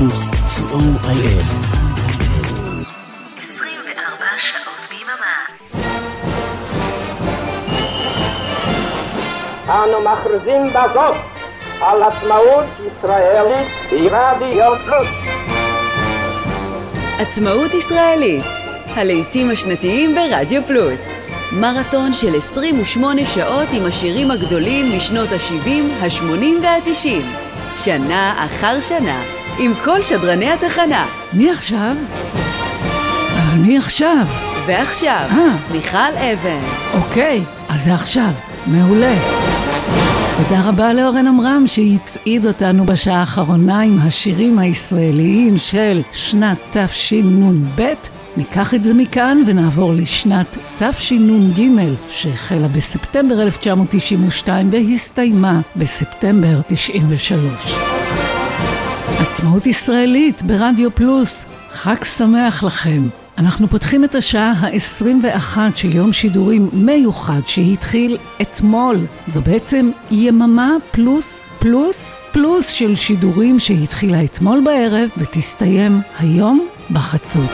פלוס, co.il. 24 שעות ביממה. אנו מכריזים בזאת על עצמאות ישראלית ברדיו פלוס. עצמאות ישראלית, הלעיתים השנתיים ברדיו פלוס. מרתון של 28 שעות עם השירים הגדולים משנות ה-70, ה-80 וה-90. שנה אחר שנה, עם כל שדרני התחנה. מי עכשיו? אה, מי עכשיו? ועכשיו, אה. מיכל אבן. אוקיי, אז זה עכשיו. מעולה. תודה רבה לאורן עמרם שהצעיד אותנו בשעה האחרונה עם השירים הישראליים של שנת תשנ"ב. ניקח את זה מכאן ונעבור לשנת תשנ"ג שהחלה בספטמבר 1992 והסתיימה בספטמבר 93. עצמאות ישראלית ברדיו פלוס, חג שמח לכם. אנחנו פותחים את השעה ה-21 של יום שידורים מיוחד שהתחיל אתמול. זו בעצם יממה פלוס פלוס פלוס של שידורים שהתחילה אתמול בערב ותסתיים היום בחצות.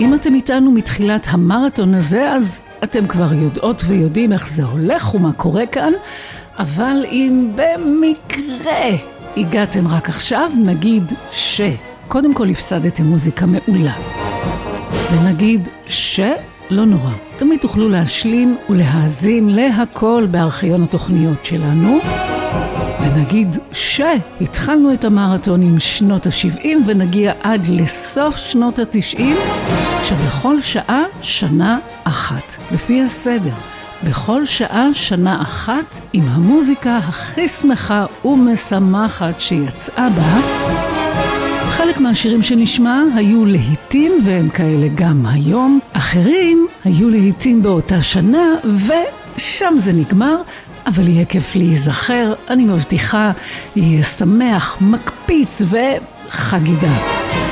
אם אתם איתנו מתחילת המרתון הזה, אז אתם כבר יודעות ויודעים איך זה הולך ומה קורה כאן, אבל אם במקרה הגעתם רק עכשיו, נגיד ש... קודם כל הפסדתם מוזיקה מעולה. ונגיד ש... לא נורא. תמיד תוכלו להשלים ולהאזין להכל בארכיון התוכניות שלנו. ונגיד שהתחלנו את המרתון עם שנות ה-70 ונגיע עד לסוף שנות ה-90, כשבכל שעה שנה אחת, לפי הסדר. בכל שעה שנה אחת עם המוזיקה הכי שמחה ומשמחת שיצאה בה. חלק מהשירים שנשמע היו להיטים והם כאלה גם היום, אחרים היו להיטים באותה שנה ושם זה נגמר, אבל יהיה כיף להיזכר, אני מבטיחה, יהיה שמח, מקפיץ וחגיגה.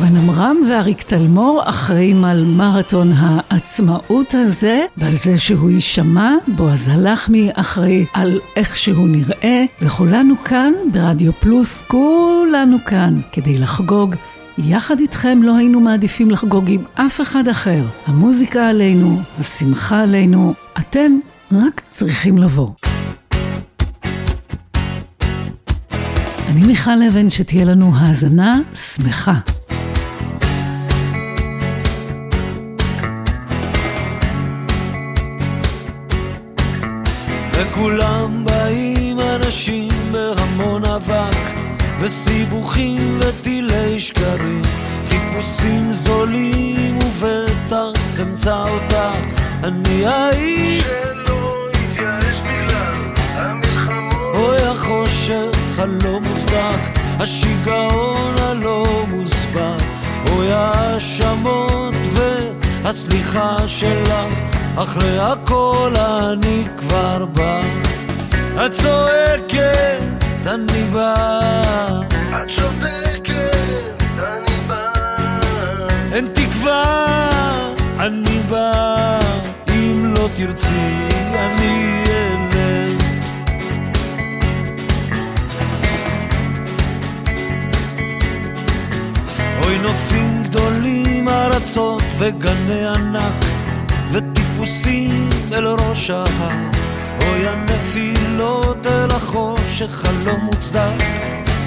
אורן עמרם ואריק תלמור אחראים על מרתון העצמאות הזה ועל זה שהוא יישמע, בועז הלחמי אחראי על איך שהוא נראה וכולנו כאן ברדיו פלוס, כולנו כאן כדי לחגוג יחד איתכם לא היינו מעדיפים לחגוג עם אף אחד אחר. המוזיקה עלינו, השמחה עלינו, אתם רק צריכים לבוא. אני מיכל אבן, שתהיה לנו האזנה שמחה. וכולם באים אנשים בהמון אבק וסיבוכים וטילי שקרים חיפושים זולים ובטח אמצע אותה. אני האיש שלא יתייאש בגלל המלחמות. אוי החושך הלא מוצדק השיגעון הלא מוסבר. אוי ההאשמות והסליחה שלך אחרי הכל אני כבר בא. את צועקת אני בא. את שותקת, אני בא. אין תקווה אני בא. אם לא תרצי אני אלך אוי נופים גדולים ארצות וגני ענק וטיפוסים אל ראש ההר. אוי הנפילות אל החושך הלא מוצדק.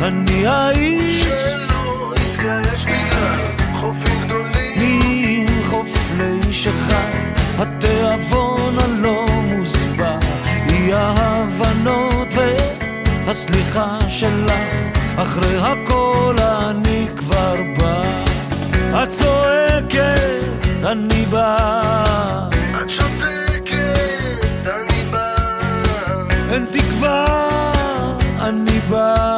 אני האיש שלא יתייאש בגלל חופים גדולים עם חופלי שחר. התיאבון הלא מוסבר אי ההבנות והסליחה שלך. אחרי הכל אני כבר בא. את צועקת אני בא אין תקווה אני בא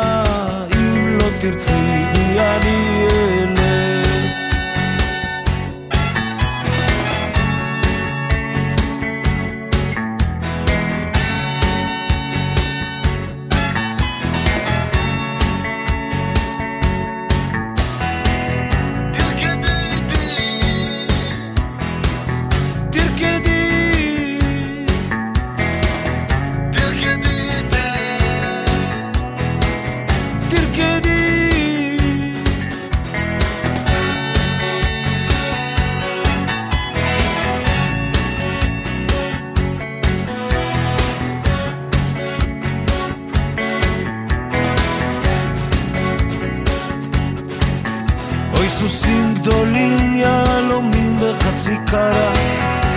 קרת,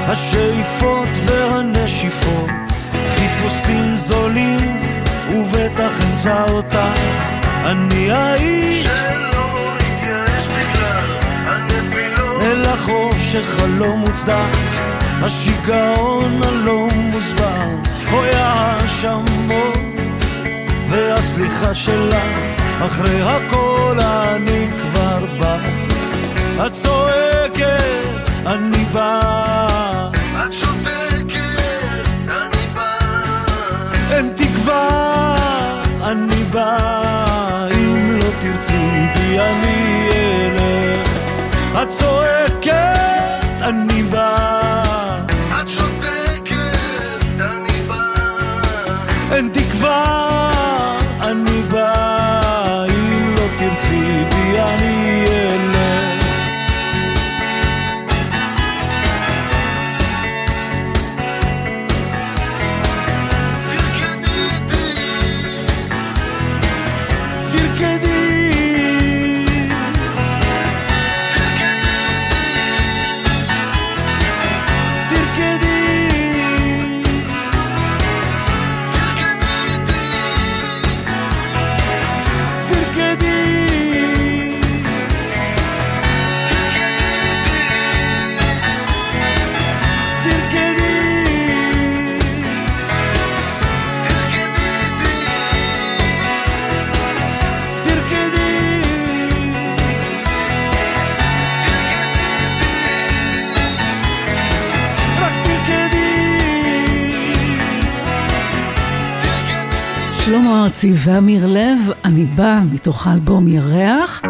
השאיפות והנשיפות, חיפושים זולים, ובטח אמצא אותך, אני האיש שלא התייאש בגלל הנפילות. אל החוף שחלום מוצדק, השיגעון הלא מוסבר, אוי האשמות והסליחה שלך, אחרי הכל אני כבר בא. את צועקת, אני בא, את שותקת, אני בא. אין תקווה, אני בא, אם לא תרצי בי אני אלך. את צועקת, ארצי ואמיר לב, אני בא מתוך האלבום ירח.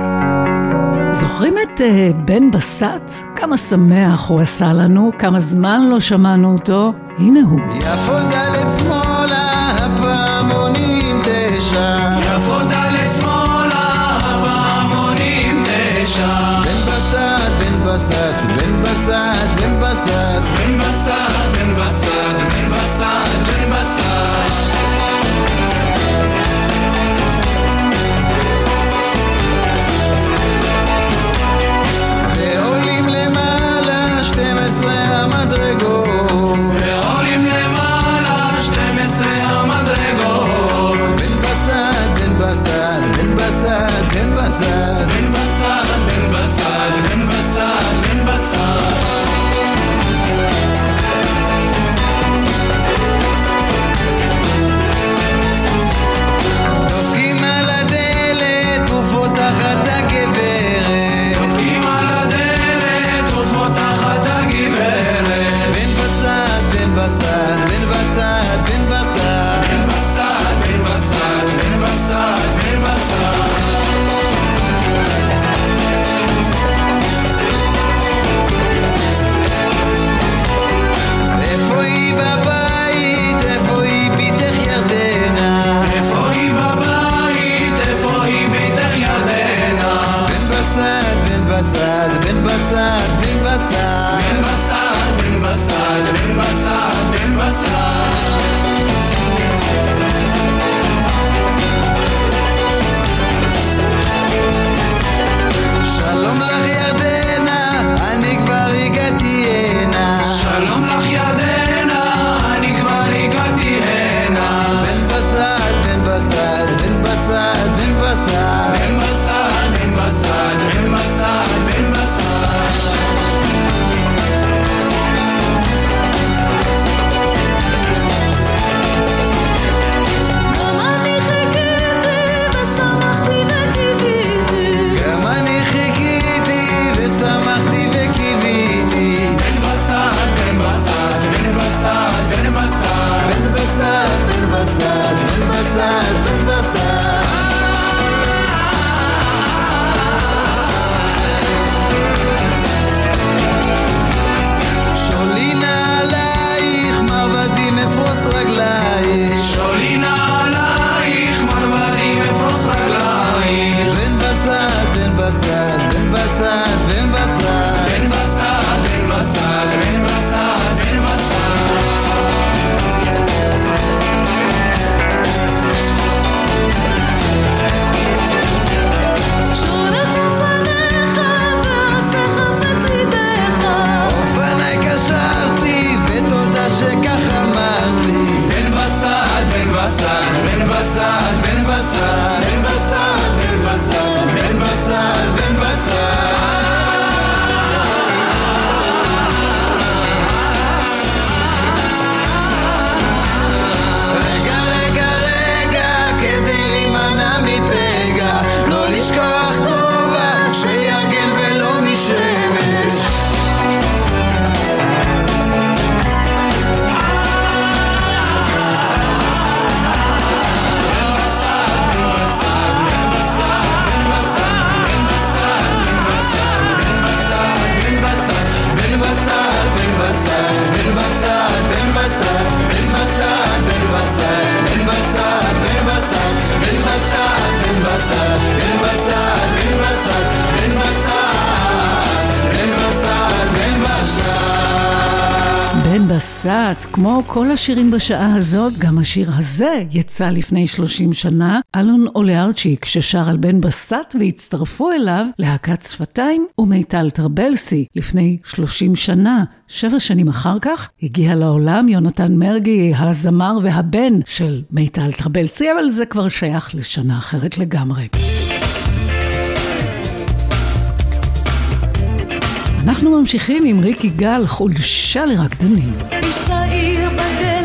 זוכרים את uh, בן בסט? כמה שמח הוא עשה לנו, כמה זמן לא שמענו אותו. הנה הוא. יפו דלת שמאלה, הפעמונים תשע. יפו דלת שמאלה, הפעמונים תשע. בן בסט, בן בסט, בן בסט, בן בסט. בן בסאט, כמו כל השירים בשעה הזאת, גם השיר הזה יצא לפני 30 שנה. אלון אוליארצ'יק ששר על בן בסאט והצטרפו אליו להקת שפתיים ומיטל טרבלסי לפני 30 שנה. שבע שנים אחר כך הגיע לעולם יונתן מרגי, הזמר והבן של מיטל טרבלסי, אבל זה כבר שייך לשנה אחרת לגמרי. אנחנו ממשיכים עם ריקי גל, חולשה לרקדנים. here, but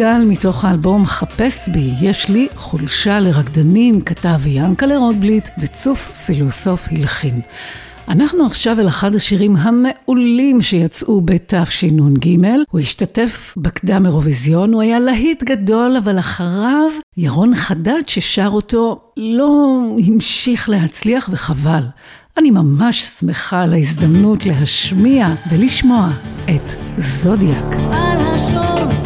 ניקי גל מתוך האלבום חפש בי, יש לי חולשה לרקדנים, כתב ינקלה רוטבליט וצוף פילוסוף הלחין. אנחנו עכשיו אל אחד השירים המעולים שיצאו בתשנ"ג. הוא השתתף בקדם אירוויזיון, הוא היה להיט גדול, אבל אחריו ירון חדד ששר אותו לא המשיך להצליח וחבל. אני ממש שמחה על ההזדמנות להשמיע ולשמוע את זודיאק. על השור,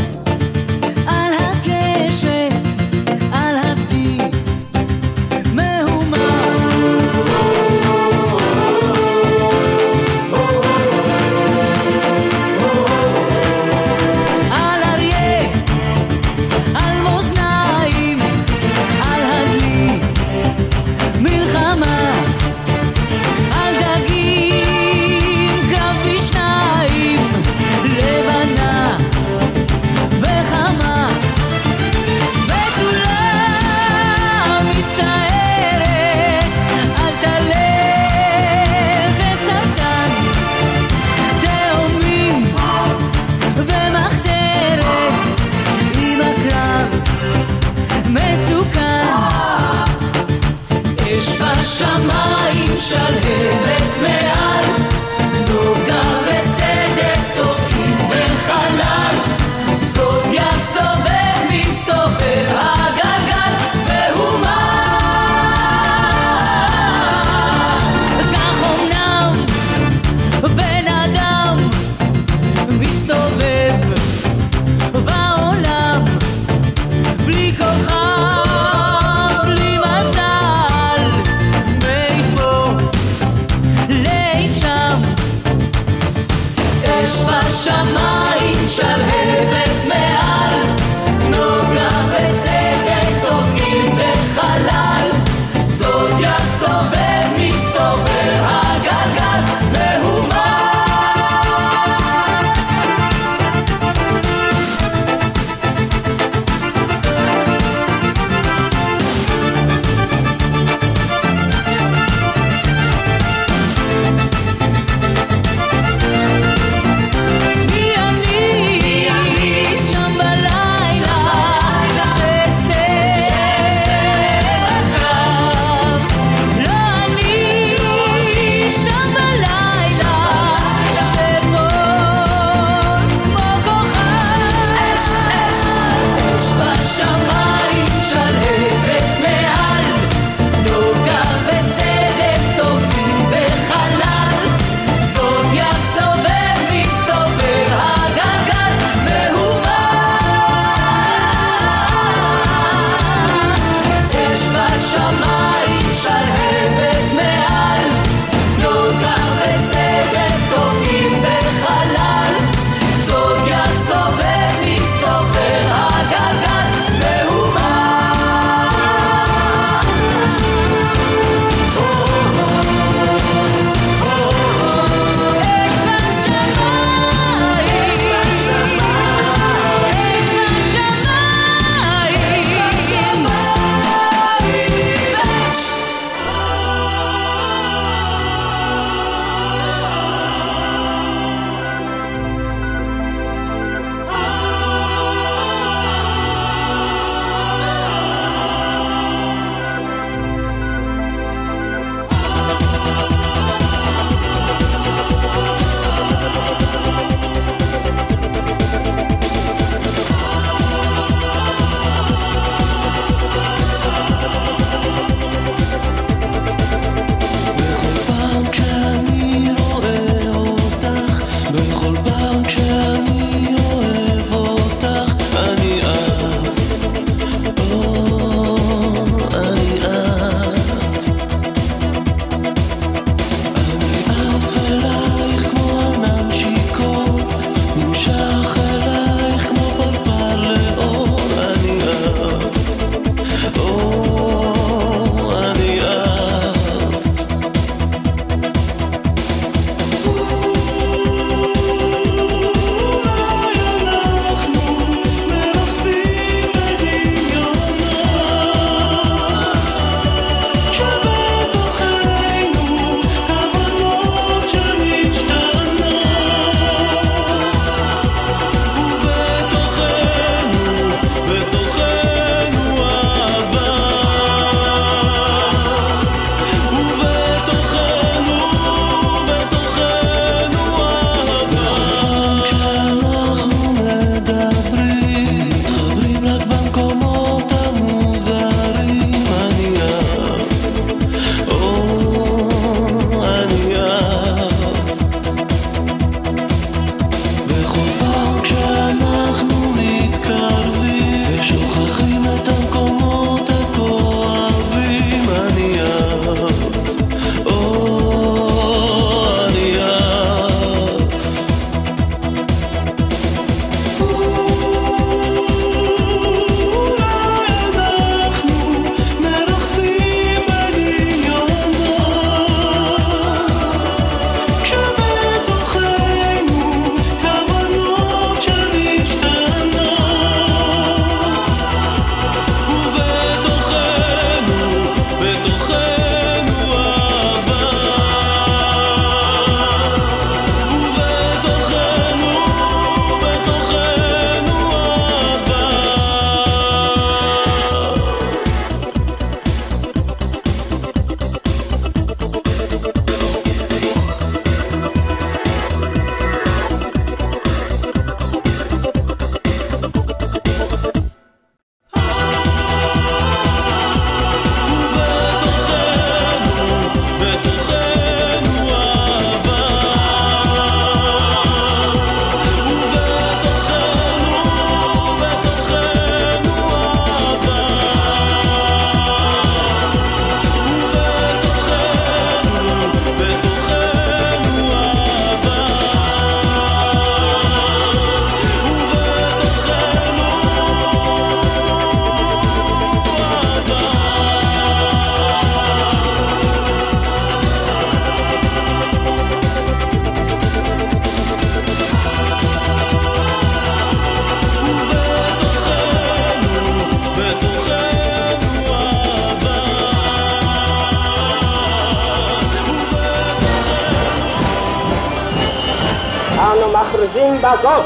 בזאת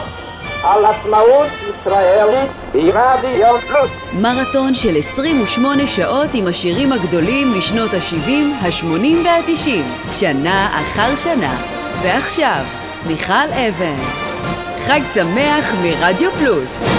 על עצמאות ישראלית ברדיו פלוס. מרתון של 28 שעות עם השירים הגדולים משנות ה-70, ה-80 וה-90, שנה אחר שנה. ועכשיו, מיכל אבן. חג שמח מרדיו פלוס.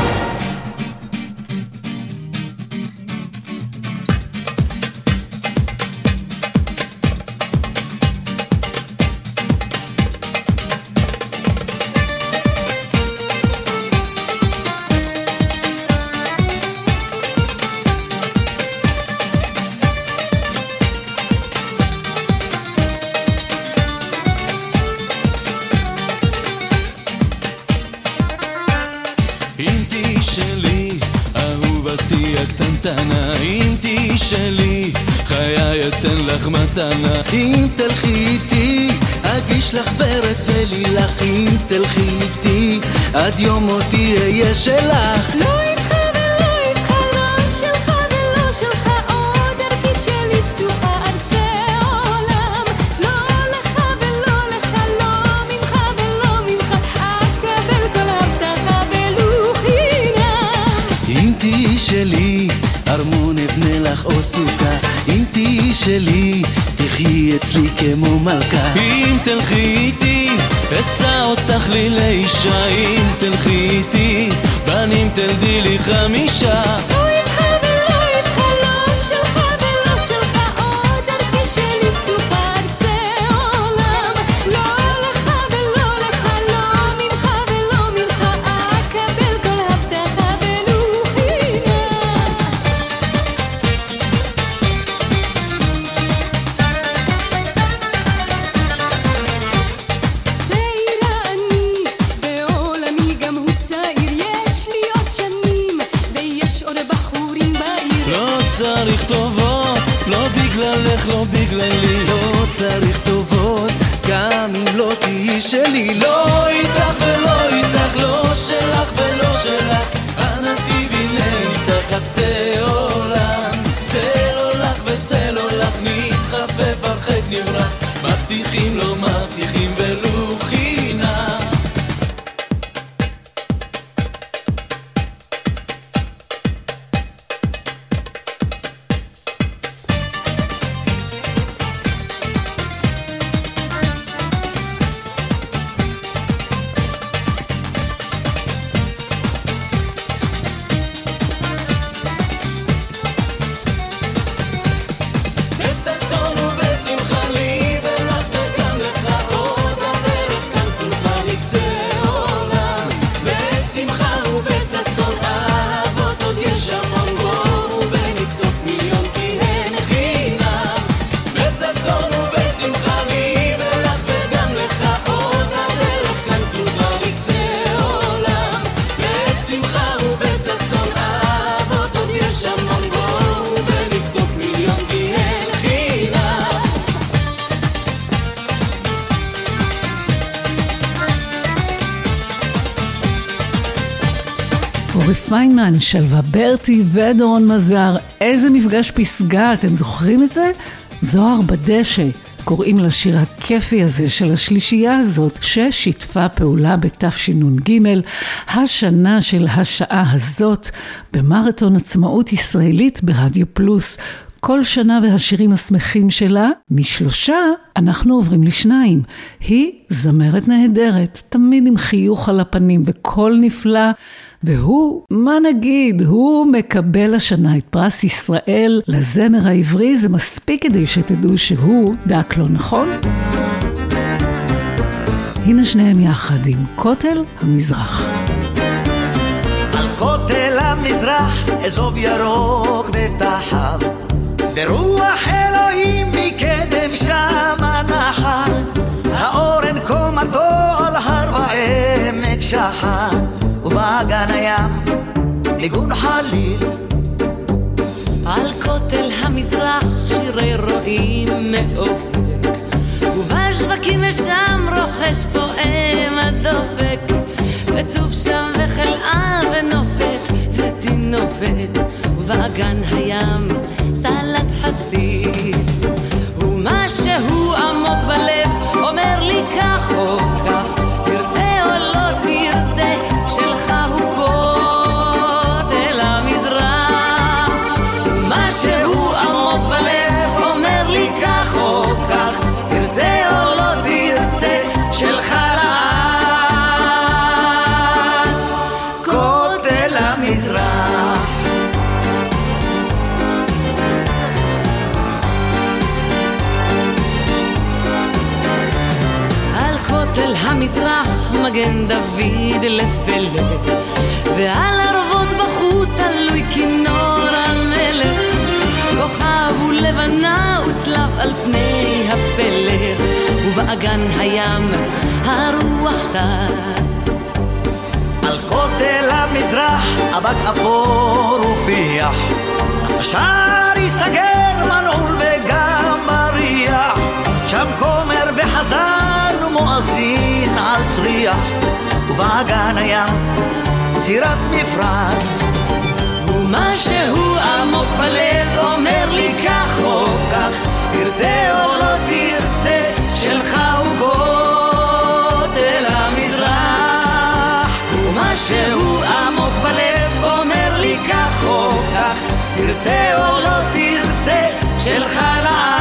מתנה. אם תלכי איתי, אגיש לך ורד ולילך, אם תלכי איתי, עד יום מותי אהיה שלך. לא איתך ולא איתך, לא שלך ולא שלך, עוד דרכי שלי פתוחה ארצי עולם. לא לך ולא לך, לא ממך ולא ממך, אקבל כל הבטחה ולו חינם. אם תהיי שלי, ארמון אבנה לך או סוכה. אם תהיי שלי, תחי אצלי כמו מלכה. אם תלכי איתי, אשא אותך לי לאישה. אם תלכי איתי, בנים תלדי לי חמישה. תהיי פיינמן, שלווה ברטי ודורון מזר, איזה מפגש פסגה, אתם זוכרים את זה? זוהר בדשא, קוראים לשיר הכיפי הזה של השלישייה הזאת, ששיתפה פעולה בתשנ"ג, השנה של השעה הזאת, במרתון עצמאות ישראלית ברדיו פלוס. כל שנה והשירים השמחים שלה, משלושה אנחנו עוברים לשניים. היא זמרת נהדרת, תמיד עם חיוך על הפנים וקול נפלא. והוא, מה נגיד, הוא מקבל השנה את פרס ישראל לזמר העברי, זה מספיק כדי שתדעו שהוא דק לו, נכון? הנה שניהם יחד עם כותל המזרח. על כותל המזרח, אזוב ירוק ותחב. ברוח אלוהים מקדם שם הנחל. האורן קומתו על הר ועמק שחר. ובאגן הים ניגון חליל. על כותל המזרח שירי רועים מאופק ובשווקים ושם רוכש פועם הדופק וצוף שם וחלאה ונופת ותינופת ובאגן הים סלט חציל ומשהו עמוק בלב אומר לי כך או כך מגן דוד לפלא, ועל ערבות בחוט תלוי כינור המלך, כוכב ולבנה וצלב על פני הפלך, ובאגן הים הרוח טס. על כותל המזרח אבק אפור ופיח השער ייסגר מנעול שם כומר וחזן ומואזין על צריח ובאגן הים סירת מפרש ומשהו עמוק בלב אומר לי כך או כך, תרצה או לא תרצה, שלך הוא גודל המזרח. ומשהו עמוק בלב אומר לי כך או כך, תרצה או לא תרצה, שלך לעד.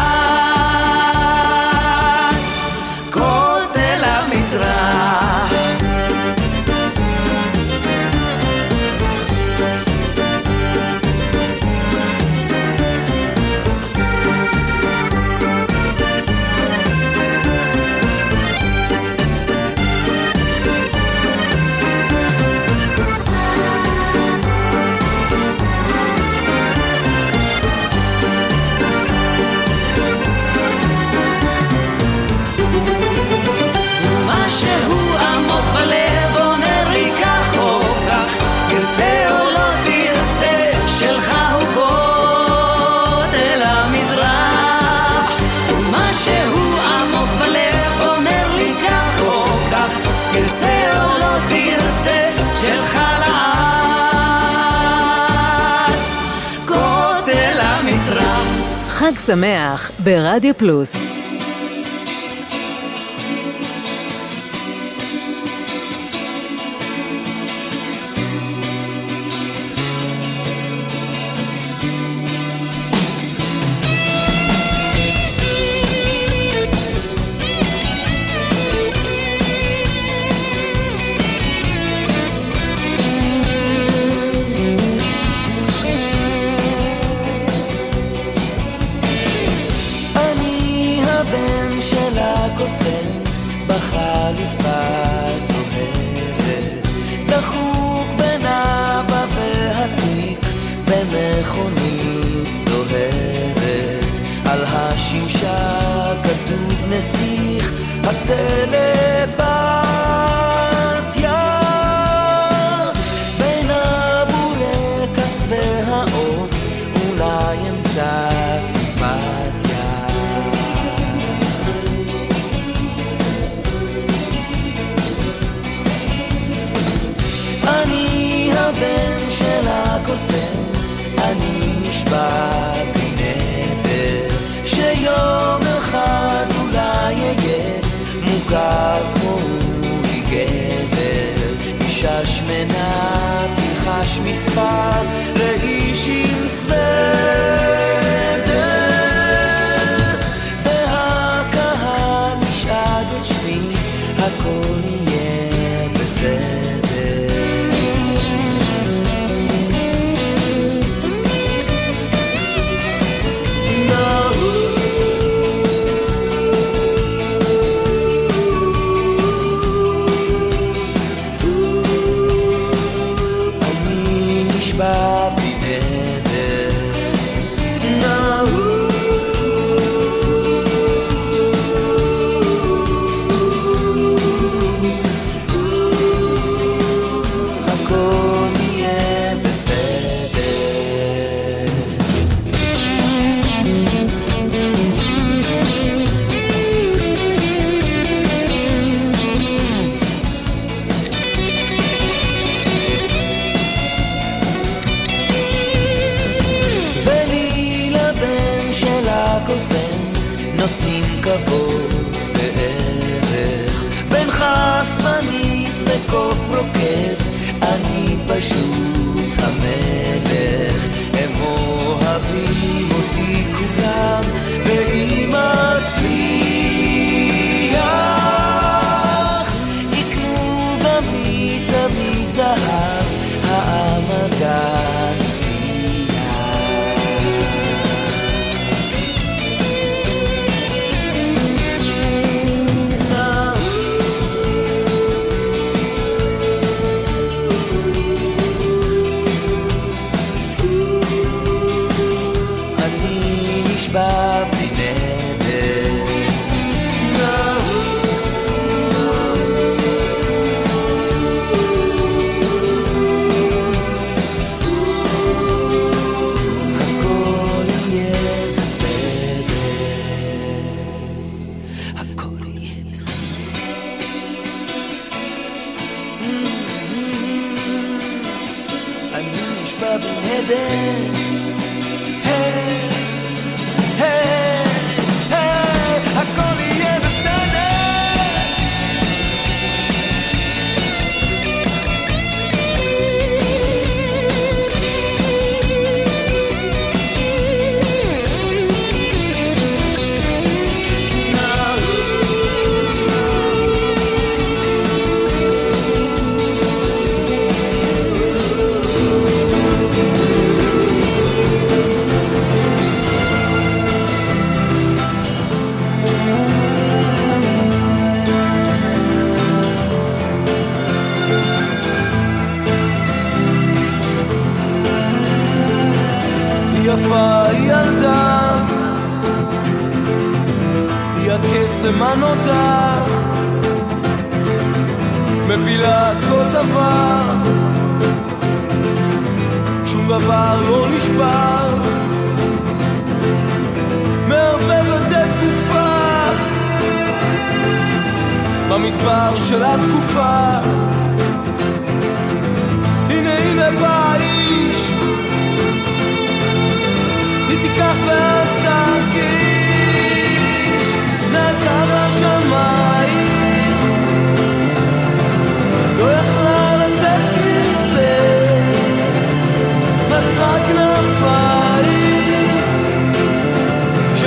שמח ברדיו פלוס.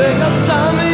sing a time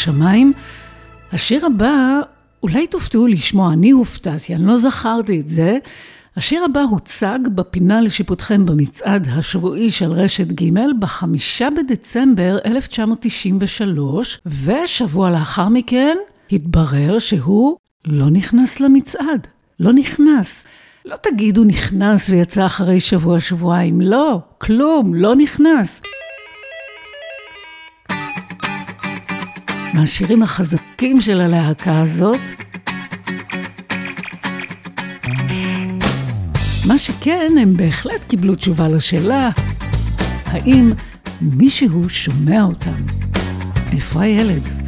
בשמיים. השיר הבא, אולי תופתעו לשמוע, אני הופתעתי, אני לא זכרתי את זה. השיר הבא הוצג בפינה לשיפוטכם במצעד השבועי של רשת ג' בחמישה בדצמבר 1993, ושבוע לאחר מכן התברר שהוא לא נכנס למצעד. לא נכנס. לא תגידו נכנס ויצא אחרי שבוע-שבועיים, לא, כלום, לא נכנס. מהשירים החזקים של הלהקה הזאת. מה שכן, הם בהחלט קיבלו תשובה לשאלה, האם מישהו שומע אותם? איפה הילד?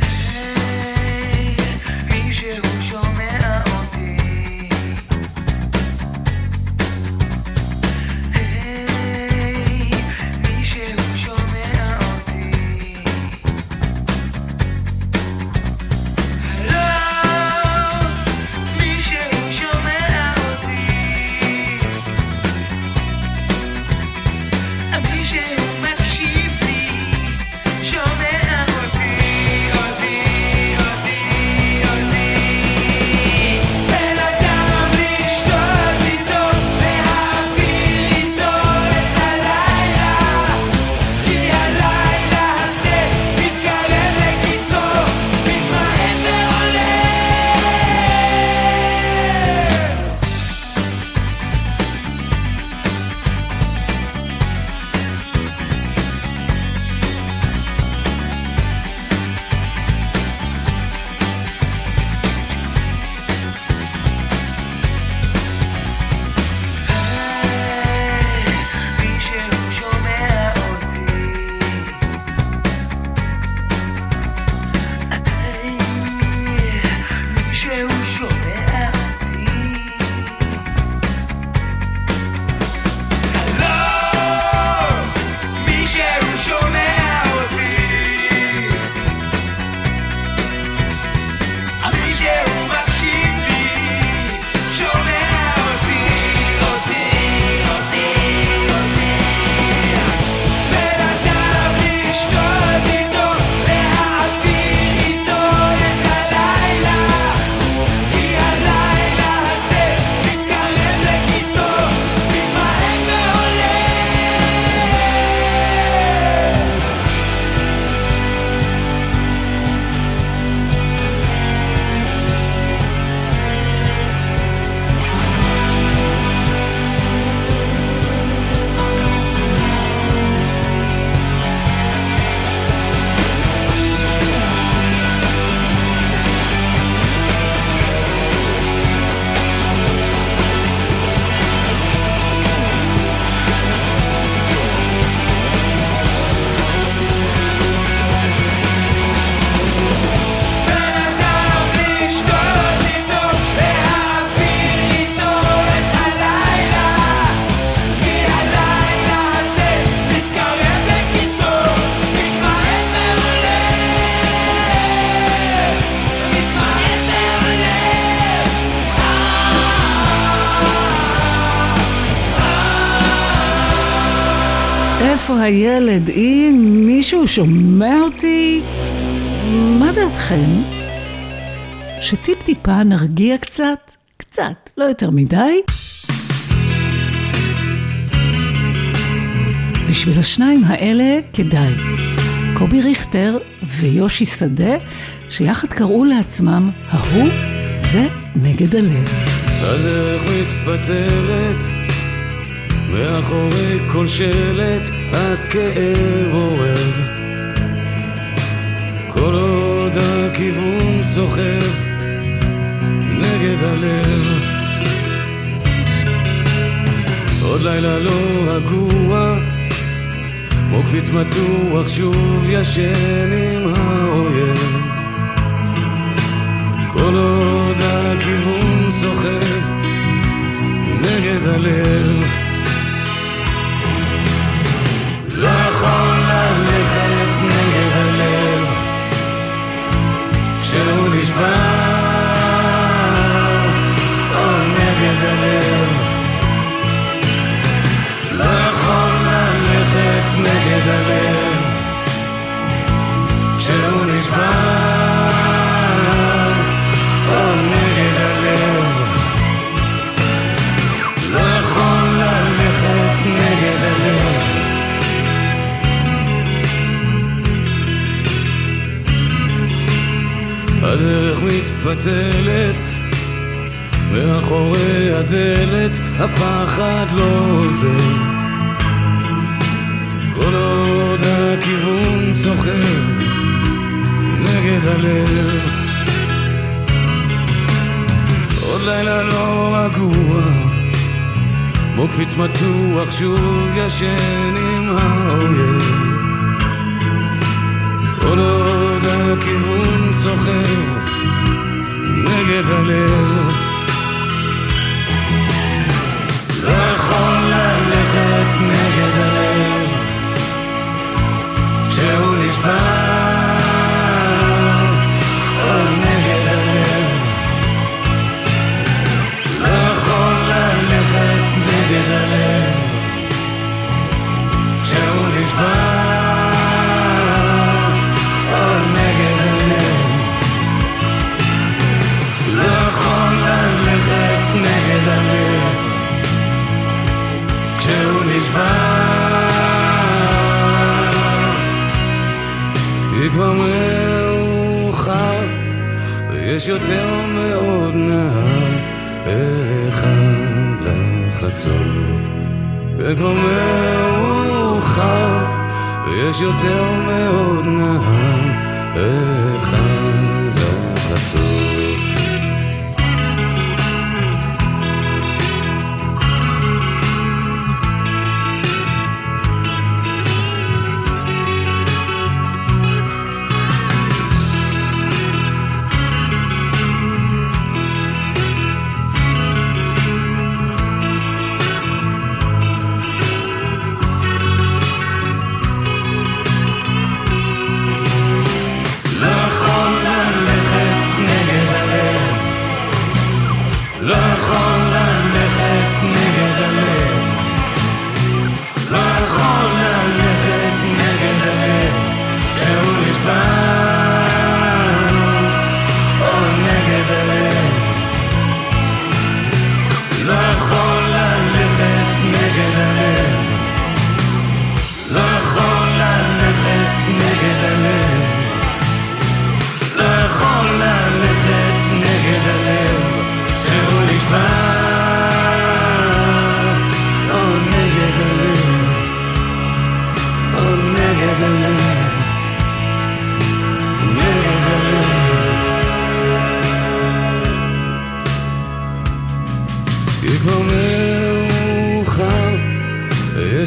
הילד? אם מישהו שומע אותי, מה דעתכם? שטיפ-טיפה נרגיע קצת? קצת, לא יותר מדי. בשביל השניים האלה כדאי. קובי ריכטר ויושי שדה, שיחד קראו לעצמם ההוא זה נגד הלב. הדרך מתפתלת, מאחורי כל שלט הכאב אורב. כל עוד הכיוון סוחב נגד הלב. עוד לילה לא רגוע, כמו קפיץ מתוח שוב ישן עם האויב. כל עוד הכיוון סוחב נגד הלב יכול ללכת נגד הלב כשהוא נשבע שוב ישן מאוד נהר אחד לחצות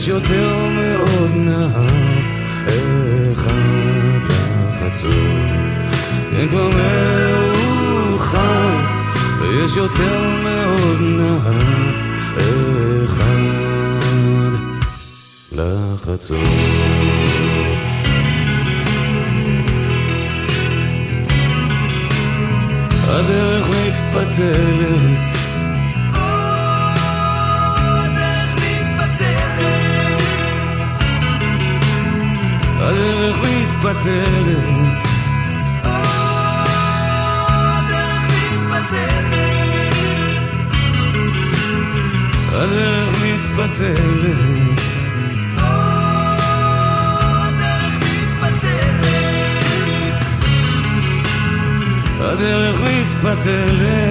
יש יותר מאוד נהר אחד לחצות כן כבר מאוחר ויש יותר מאוד נהר אחד לחצות הדרך מתפתלת מתבדלת. הדרך מתבטלת. הדרך מתבטלת.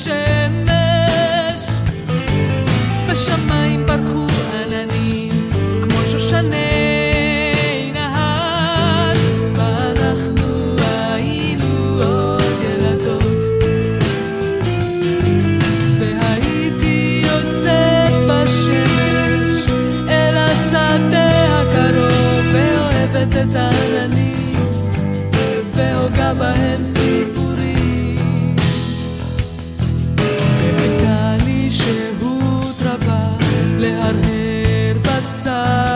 השמש. בשמיים ברחו עננים כמו שושני נהר, ואנחנו היינו עוד ילדות. והייתי יוצאת בשמש אל השדה הקרוב, ואוהבת את העננים, והוגה בהם סיפור. sun.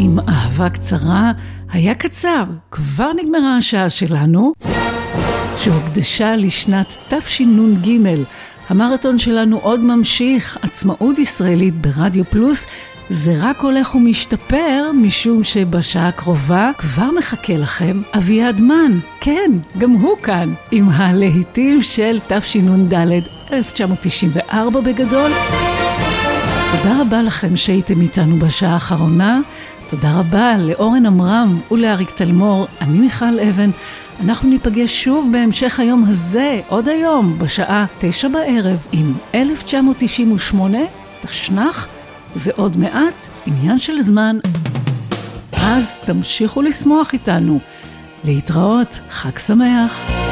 עם אהבה קצרה היה קצר, כבר נגמרה השעה שלנו, שהוקדשה לשנת תשנ"ג. המרתון שלנו עוד ממשיך, עצמאות ישראלית ברדיו פלוס. זה רק הולך ומשתפר, משום שבשעה הקרובה כבר מחכה לכם אביעד מן. כן, גם הוא כאן, עם הלהיטים של תשנ"ד 1994 בגדול. תודה רבה לכם שהייתם איתנו בשעה האחרונה. תודה רבה לאורן עמרם ולאריק תלמור. אני מיכל אבן. אנחנו ניפגש שוב בהמשך היום הזה, עוד היום, בשעה תשע בערב, עם 1998, תשנ"ח. זה עוד מעט עניין של זמן. אז תמשיכו לשמוח איתנו. להתראות, חג שמח.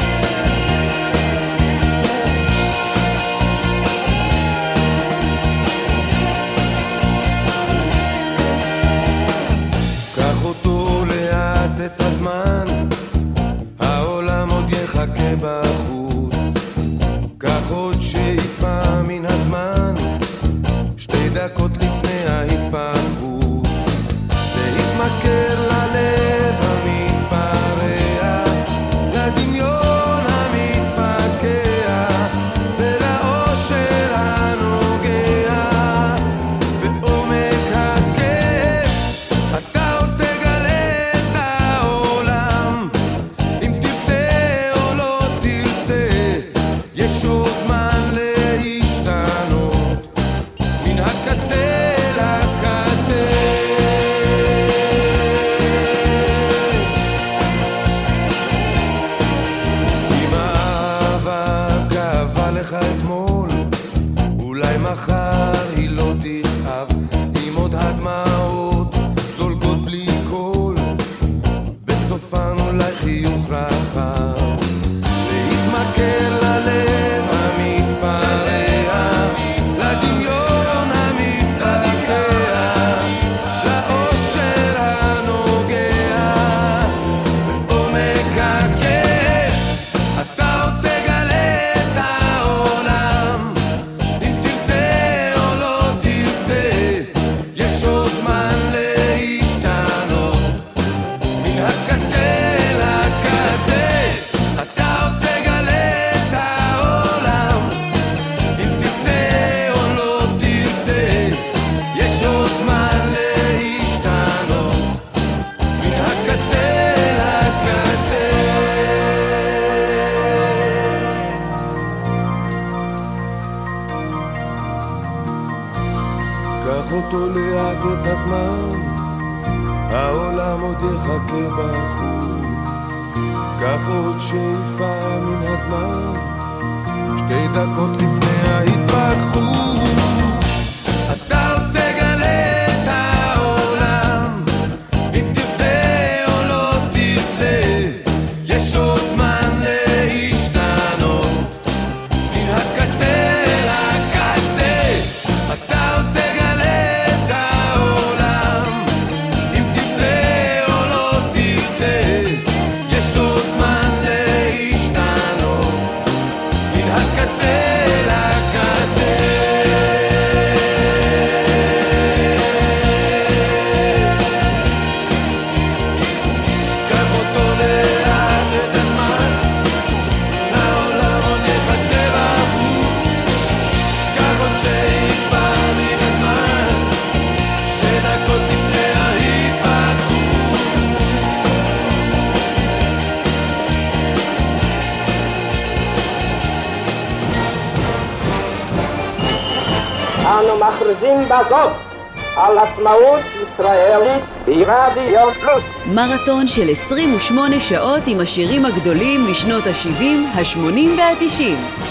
ברדיו פלוס. מרתון של 28 שעות עם השירים הגדולים משנות ה-70, ה-80 וה-90,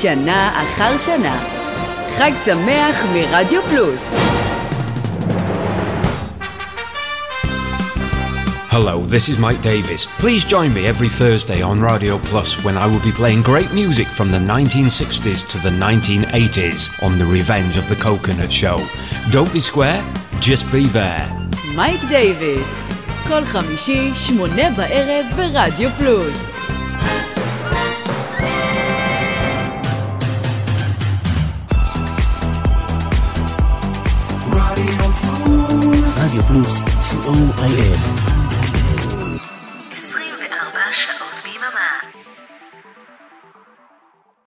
שנה אחר שנה. חג שמח מרדיו פלוס. Hello, this is Mike Davis. Please join me every Thursday on Radio Plus when I will be playing great music from the 1960s to the 1980s on The Revenge of the Coconut Show. Don't be square, just be there. מייק דייוויס, כל חמישי, שמונה בערב ברדיו פלוס. רדיו פלוס, co.il